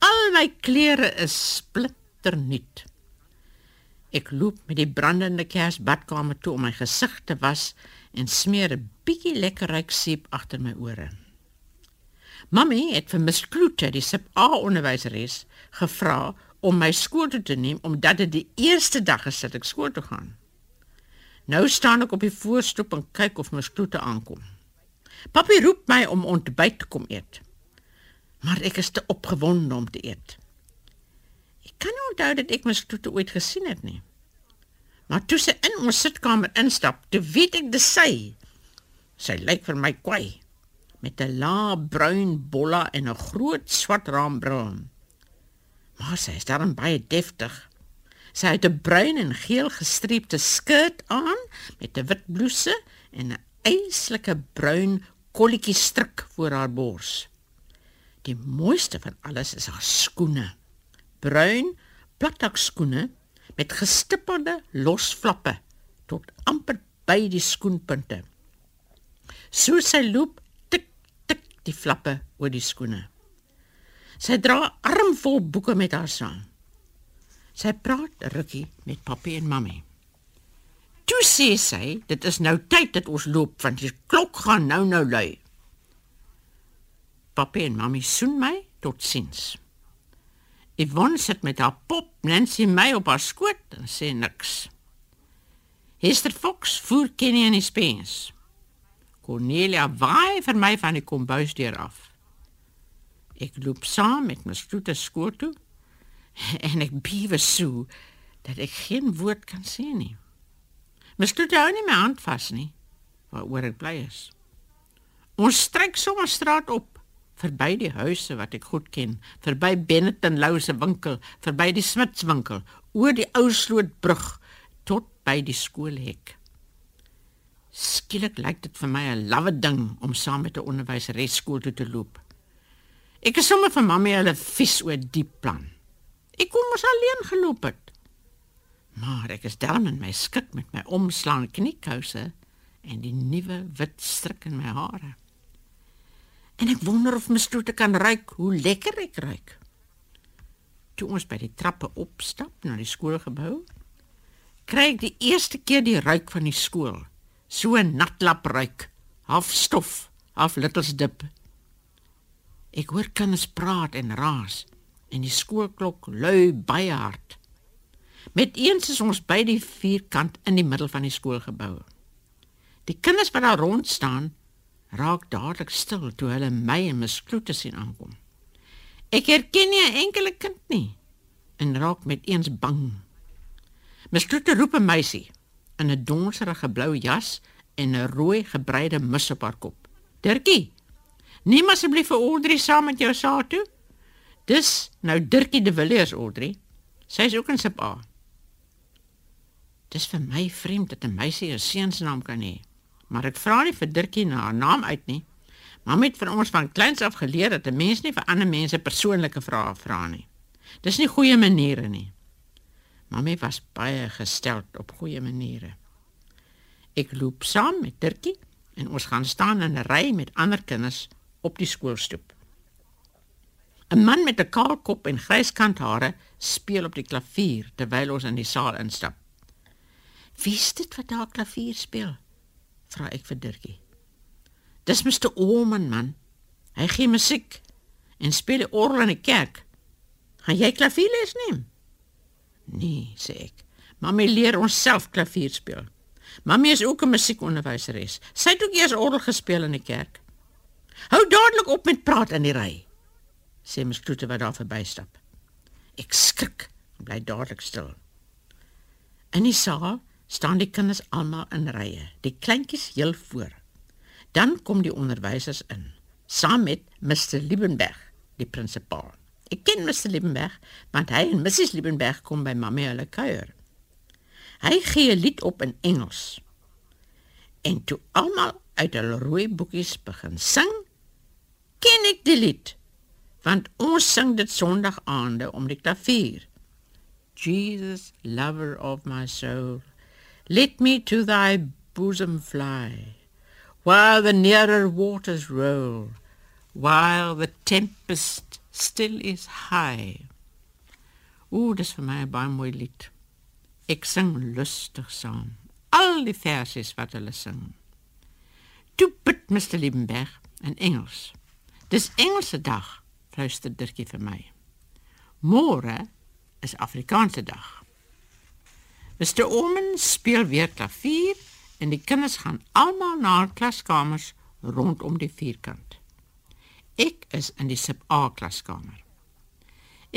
Speaker 5: Al my klere is splinternuut. Ek loop met die brandende kers badkamer toe om my gesig te was en smeer 'n bietjie lekker ryk seep agter my ore. Mamy het vir Miss Kloete, die sep A onderwyseres, gevra om my skool toe te neem omdat dit die eerste dag is dat ek skool toe gaan. Nou staan ek op die voorstoep en kyk of my skroete aankom. Papi roep my om ontbyt te kom eet. Maar ek is te opgewonde om te eet. Ek kan nie onthou dat ek my skroete ooit gesien het nie. Maar toe sy in ons sitkamer instap, toe weet ek dis sy. Sy lyk vir my kwai met 'n lae bruin bolla en 'n groot swart raambril. Maar sy is dan baie deftig. Sy het 'n bruin en geel gestreepte skirt aan met 'n wit blouse en 'n eislike bruin kolletjie stryk voor haar bors. Die mooiste van alles is haar skoene. Bruin platdak skoene met gestippelde losflappe tot amper by die skoenpunte. So sy loop tik tik die flappe oor die skoene. Sy dra armvol boeke met haar saam. Sy praat rukkie met papi en mammy. Toe sê sy, dit is nou tyd dat ons loop want die klok gaan nou nou lui. Papi en mammy soen my tot sins. Yvonne sit met haar pop Nancy my op haar skoot en sê niks. Hester Fox voer Kenny in die spens. Cornelia waai vir my van die kombuisdeur af. Ek loop saam met my stoete skool toe en ek bewe so dat ek geen woord kan sê nie. My stoete hou nie my hand vas nie, waaroor ek bly is. Ons stryk sommer straat op verby die huise wat ek goed ken, verby Benetton Lou se winkel, verby die Smits winkel, oor die ou slootbrug tot by die skoolhek. Skielik lyk dit vir my 'n lawwe ding om saam met 'n onderwyseres skool toe te loop. Ek is sommer vir mammie hulle vies oor die plan. Ek kon mos alleen geloop het. Maar ek is darm in my skik met my omslaan kniekouse en die nuwe wit stryk in my hare. En ek wonder of my stoete kan ruik hoe lekker ek ruik. Toe ons by die trappe opstap na die skoolgebou, kry ek die eerste keer die ruik van die skool. So 'n natlap ruik, half stof, half littles dip. Ek hoor kinders praat en raas en die skoolklok lui baie hard. Met eens is ons by die vierkant in die middel van die skoolgebou. Die kinders wat daar rond staan, raak dadelik stil toe hulle my en my skroete sien aankom. Ek herken nie 'n enkele kind nie en raak met eens bang. My skroete roep 'n meisie in 'n donkerige blou jas en 'n rooi gebreide mis op haar kop. Dirkie, neem asseblief vir Audrey saam met jou saak toe. Dis nou Dirkie de Villiers Audrey. Sy is ook in sub A. Dis vir my vreemd dat 'n meisie 'n seunsnaam kan hê maar ek vra nie vir Dirkie na haar naam uit nie. Mam het vir ons van kleins af geleer dat 'n mens nie vir ander mense persoonlike vrae vra nie. Dis nie goeie maniere nie. Mamy was baie gestel op goeie maniere. Ek loop saam met Dirkie en ons gaan staan in 'n ry met ander kinders op die skoolstoep. 'n Man met 'n kaal kop en gryskant hare speel op die klavier terwyl ons in die saal instap. Wie is dit wat daar klavier speel? Vra ek vir Dirkie. Dis Mr. Oman man. Hy gee musiek en speel orgel in die kerk. Gaan jy klavier les neem? Nee, sê ek. Mamy leer ons self klavier speel. Mamy is ook 'n musiekonderwyseres. Sy het ook eers orgel gespeel in die kerk. Hou dadelik op met praat in die ry. Sê my skroete wat daar verbystap. Ek skrik en bly dadelik stil. In die saal staan die kinders almal in rye, die kleintjies heel voor. Dan kom die onderwysers in, saam met Mr Liebenberg, die prinsipaal. Ek ken Mr Liebenberg, want hy en Mrs Liebenberg kom by mamma hulle kuier. Hy gee 'n lied op in Engels. En toe almal uit hulle rooi boekies begin sing, ken ek die lied, want ons sing dit Sondag aande om die klavier. Jesus, lover of my soul, Let me to thy bosom fly, while the nearer waters roll, while the tempest still is high. O, dis vir my 'n baie mooi lied. Ek sing lustig saam. Al die versies wat hulle sing. Toe bid Mr. Liebenberg in Engels. Dis Engelse dag, fluister Dirkie vir my. Môre is Afrikaanse dag. Mr. Omen speel weer klavier en die kinders gaan almal na hul klaskamers rondom die vierkant. Ek is in die sub A klaskamer.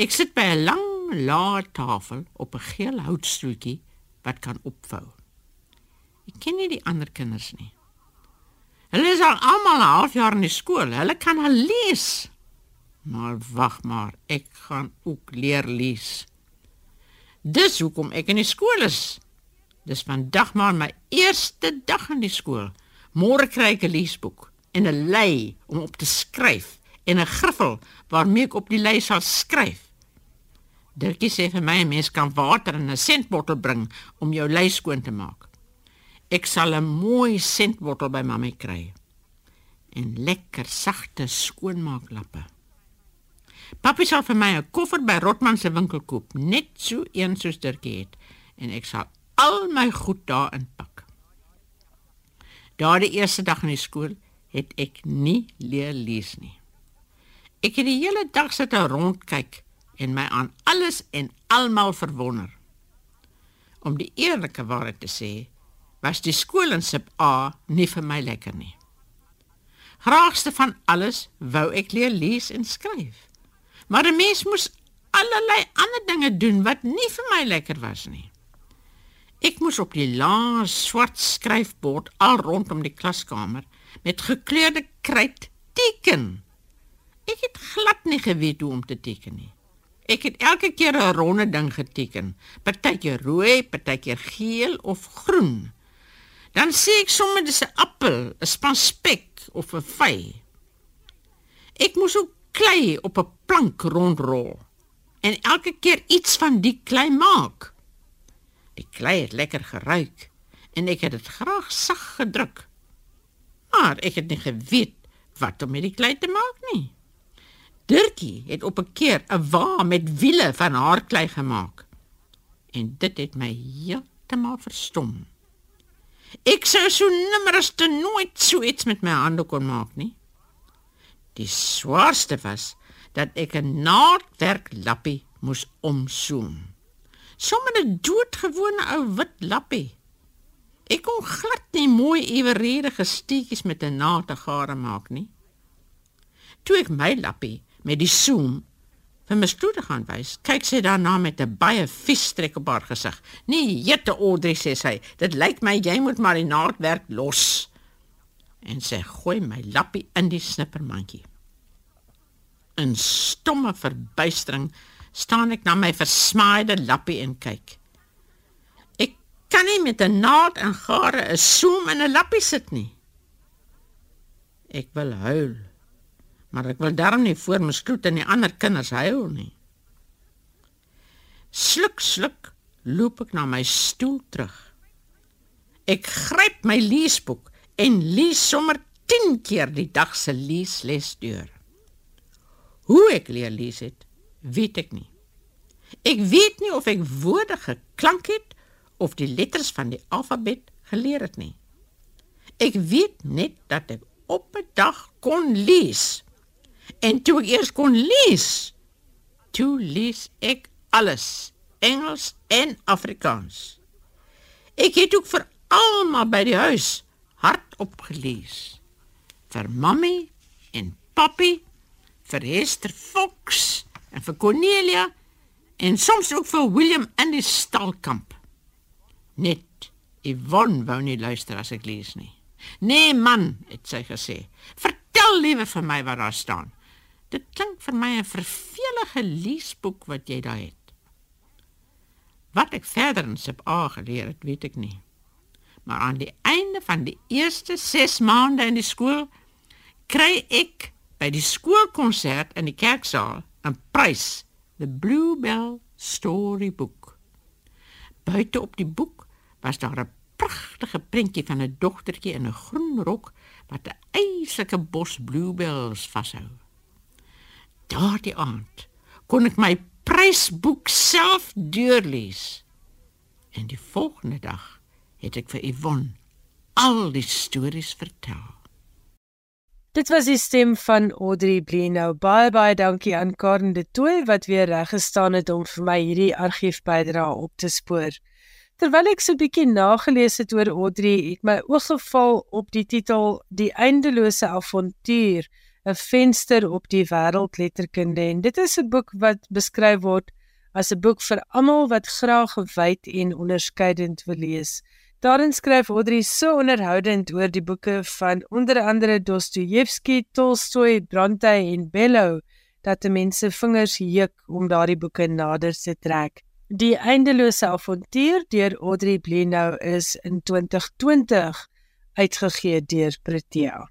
Speaker 5: Ek sit by 'n lang lae tafel op 'n geel houtstoeltjie wat kan opvou. Ek ken nie die ander kinders nie. Hulle is al almal 'n halfjaar in die skool. Hulle kan al lees. Maar wag maar, ek gaan ook leer lees. Dis hoekom ek in die skool is. Dis vandag maar my eerste dag in die skool. Môre kry ek 'n leesboek en 'n lei om op te skryf en 'n griffel waarmee ek op die lei sal skryf. Dirkie sê vir my 'n mens kan water in 'n sentbottel bring om jou lei skoon te maak. Ek sal 'n mooi sentbottel by mamma kry en lekker sagte skoonmaaklappe. Papi sal vir my 'n koffer by Rotman se winkel koop, net so een soos Dirkie het, en ek sal al my goed daarin pak. Daardie eerste dag in die skool het ek nie leer lees nie. Ek het die hele dag sit en rondkyk en my aan alles en almal verwonder. Om die eerlike waarheid te sê, was die skool in Sip A nie vir my lekker nie. Graagste van alles wou ek leer lees en skryf. Maar 'n mens moes allerlei ander dinge doen wat nie vir my lekker was nie. Ek moes op die lang swart skryfbord al rondom die klaskamer met gekleurde kruit teken. Ek het glad nie geweet hoe om te teken nie. Ek het elke keer 'n ronde ding geteken, partykeer rooi, partykeer geel of groen. Dan sê ek sommer dis 'n appel, 'n span spek of 'n vy. Ek moes ook klei op 'n plank rondrol en elke keer iets van die klei maak. Die klei het lekker geruik en ek het dit graag sag gedruk. Maar ek het nie geweet wat om met die klei te maak nie. Dirkie het op 'n keer 'n wa met wiele van haar klei gemaak. En dit het my heeltemal verstom. Ek sou so nimmer as te nooit so iets met my hande kon maak nie. Die swaarste was dat ek 'n naaldwerk lappie moes omsoem. Sommige doodgewone ou wit lappie. Ek kon glad nie mooi eweredige steekies met 'n naald te gare maak nie. Toe ek my lappie met die soem vir my stoete gaan wys, kyk sy daarna met 'n baie vies trek op haar gesig. "Nee, jette Audrey," sê sy, "dit lyk my jy moet maar die naaldwerk los." En sy gooi my lappie in die snippermandjie. In stomme verbuistering staan ek na my versmaaide lappie en kyk. Ek kan nie met 'n naald en gare 'n soem in 'n lappie sit nie. Ek wil huil maar ek wil darm nie voor my skroet en die ander kinders huil nie. Sluk sluk loop ek na my stoel terug. Ek gryp my leesboek en lees sommer 10 keer die dag se leesles deur. Hoe ek leer lees het, weet ek nie. Ek weet nie of ek woorde geklank het of die letters van die alfabet geleer het nie. Ek weet net dat ek op 'n dag kon lees. En toe ek eers kon lees, toe lees ek alles, Engels en Afrikaans. Ek het ook vir almal by die huis hardop gelees. Vir mammie en papi, vir Esther Fox en vir Cornelia en soms ook vir William in die stalkamp. Net Yvonne wou nie luister as ek lees nie. Nee man, het sy gesê. Vertel liewer vir my wat daar staan. Dit klink vir my 'n vervelige leesboek wat jy daar het. Wat ek verder in Sep A geleer het, weet ek nie. Maar aan die einde van die eerste 6 maande in die skool kry ek by die skoolkonsert in die kerksaal 'n prys, the Bluebell Storybook. Buite op die boek was daar 'n pragtige prentjie van 'n dogtertjie in 'n groen rok wat 'n eislike bos bluebells vashou. Daardie aand kon ek my prysboek self deurlees. En die volgende dag het ek vir Yvonne al die stories vertel.
Speaker 1: Dit was die stem van Audrey Bleenou. Baie baie dankie aan Karen de Tooy wat weer reg gestaan het om vir my hierdie argief bydra op te spoor. Terwyl ek so 'n bietjie nagelees het oor Audrey, het my oog geval op die titel Die eindelose avontuur 'n venster op die wêreldletterkunde en dit is 'n boek wat beskryf word as 'n boek vir almal wat graag gewyd en onderskeidend wil lees. Daarin skryf Audrey so onderhoudend oor die boeke van onder andere Dostojewski, Tolstoy, Bronte en Bellow dat mense vingers juk om daardie boeke nader te trek. Die eindelose avontuur deur Audrey Blenow is in 2020 uitgegee deur Protea.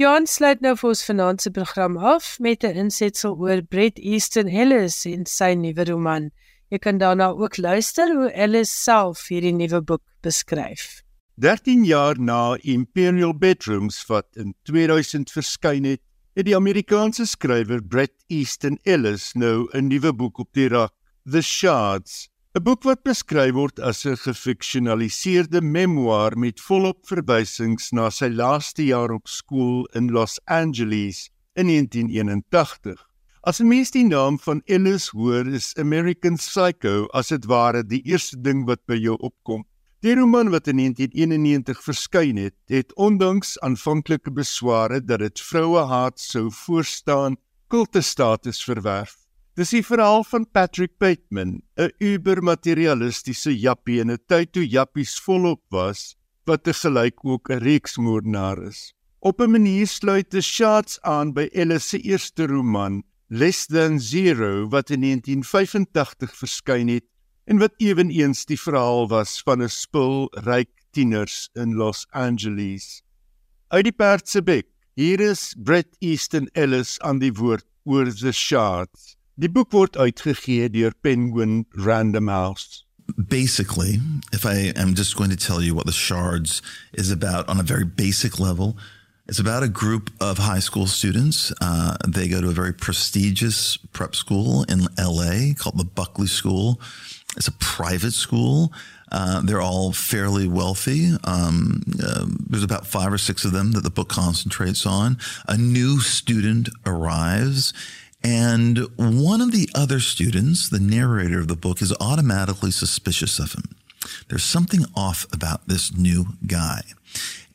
Speaker 1: Johan sluit nou vir ons vanaand se program af met 'n insetsel oor Bret Easton Ellis en sy nuwe roman. Jy kan daarna ook luister hoe Ellis self hierdie nuwe boek beskryf.
Speaker 2: 13 jaar na Imperial Bedrooms wat in 2000 verskyn het, het die Amerikaanse skrywer Bret Easton Ellis nou 'n nuwe boek op die rak, The Shards, 'n boek wat beskryf word as 'n gefiksionaliseerde memoir met volop verwysings na sy laaste jaar op skool in Los Angeles in 1981. As 'n mens die naam van Ellis hoor, is American Psycho as dit ware die eerste ding wat by jou opkom. Die roman wat in 1991 verskyn het, het ondanks aanvanklike besware dat dit vrouehaat sou voorstaan, kultestatus verwerf. Dis die verhaal van Patrick Bateman, 'n ubermaterialistiese jappie in 'n tyd toe jappies volop was, wat te gelyk ook 'n reeksmoordenaar is. Op 'n manier sluit die shots aan by Ellis se eerste roman, Less Than Zero, wat in 1985 verskyn het en wat ewenigs die verhaal was van 'n spul ryk tieners in Los Angeles. Uit die perd se bek. Hier is Bret Easton Ellis aan die woord oor The Shards. Die boek word uitgegee deur Penguin Random House.
Speaker 6: Basically, if I am just going to tell you what The Shards is about on a very basic level, it's about a group of high school students. Uh, they go to a very prestigious prep school in LA called the Buckley School. It's a private school. Uh, they're all fairly wealthy. Um, uh, there's about five or six of them that the book concentrates on. A new student arrives, and one of the other students, the narrator of the book, is automatically suspicious of him. There's something off about this new guy.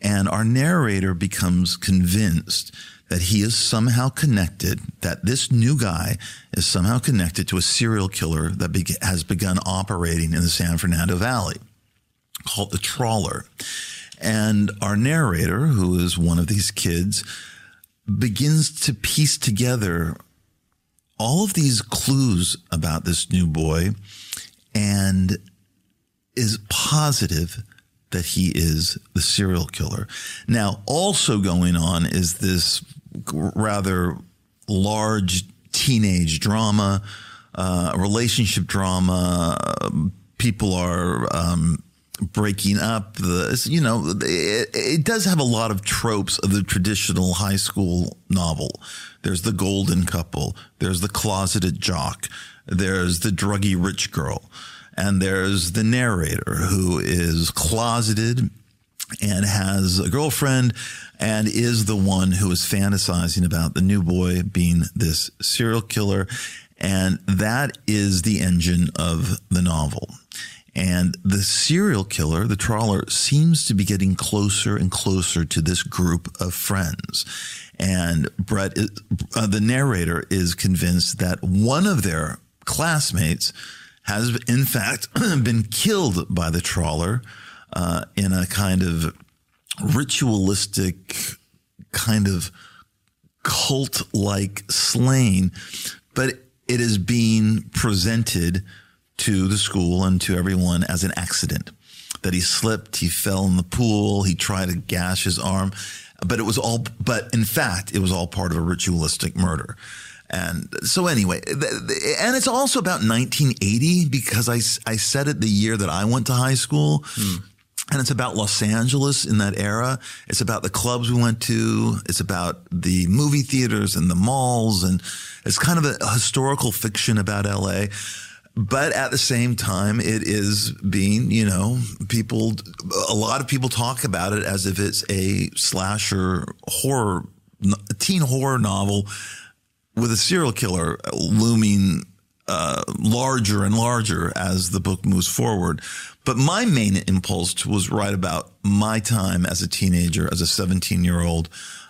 Speaker 6: And our narrator becomes convinced that he is somehow connected, that this new guy is somehow connected to a serial killer that be- has begun operating in the San Fernando Valley called the Trawler. And our narrator, who is one of these kids, begins to piece together all of these clues about this new boy and is positive that he is the serial killer. Now, also going on is this rather large teenage drama, uh, relationship drama. People are um, breaking up. The you know it, it does have a lot of tropes of the traditional high school novel. There's the golden couple. There's the closeted jock. There's the druggy rich girl. And there's the narrator who is closeted and has a girlfriend and is the one who is fantasizing about the new boy being this serial killer. And that is the engine of the novel. And the serial killer, the trawler, seems to be getting closer and closer to this group of friends. And Brett, uh, the narrator, is convinced that one of their classmates has, in fact, been killed by the trawler uh, in a kind of ritualistic, kind of cult like slaying. But it is being presented to the school and to everyone as an accident that he slipped, he fell in the pool, he tried to gash his arm, but it was all, but in fact, it was all part of a ritualistic murder. And so anyway, and it's also about 1980 because I, I said it the year that I went to high school. Hmm. And it's about Los Angeles in that era. It's about the clubs we went to. It's about the movie theaters and the malls. And it's kind of a historical fiction about LA. But at the same time, it is being, you know, people, a lot of people talk about it as if it's a slasher horror, teen horror novel with a serial killer looming uh, larger and larger as the book moves forward. But my main impulse was write about my time as a teenager, as a 17 year old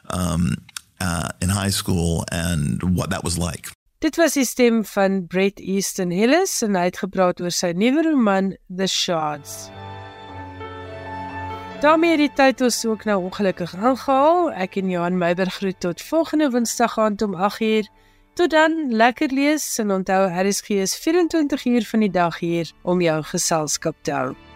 Speaker 6: um, uh, in high school, and what that was like.
Speaker 1: Dit was die stem van Brett Easton Ellis en hy het gepraat oor sy nuwe roman The Shards. Daarmee het die tyd ons ook nou ongelukkig aangehaal. Ek en Johan Meiberg groet tot volgende Woensdag aand om 8uur. Tot dan, lekker lees en onthou RSG is 24 uur van die dag hier om jou geselskap te hou.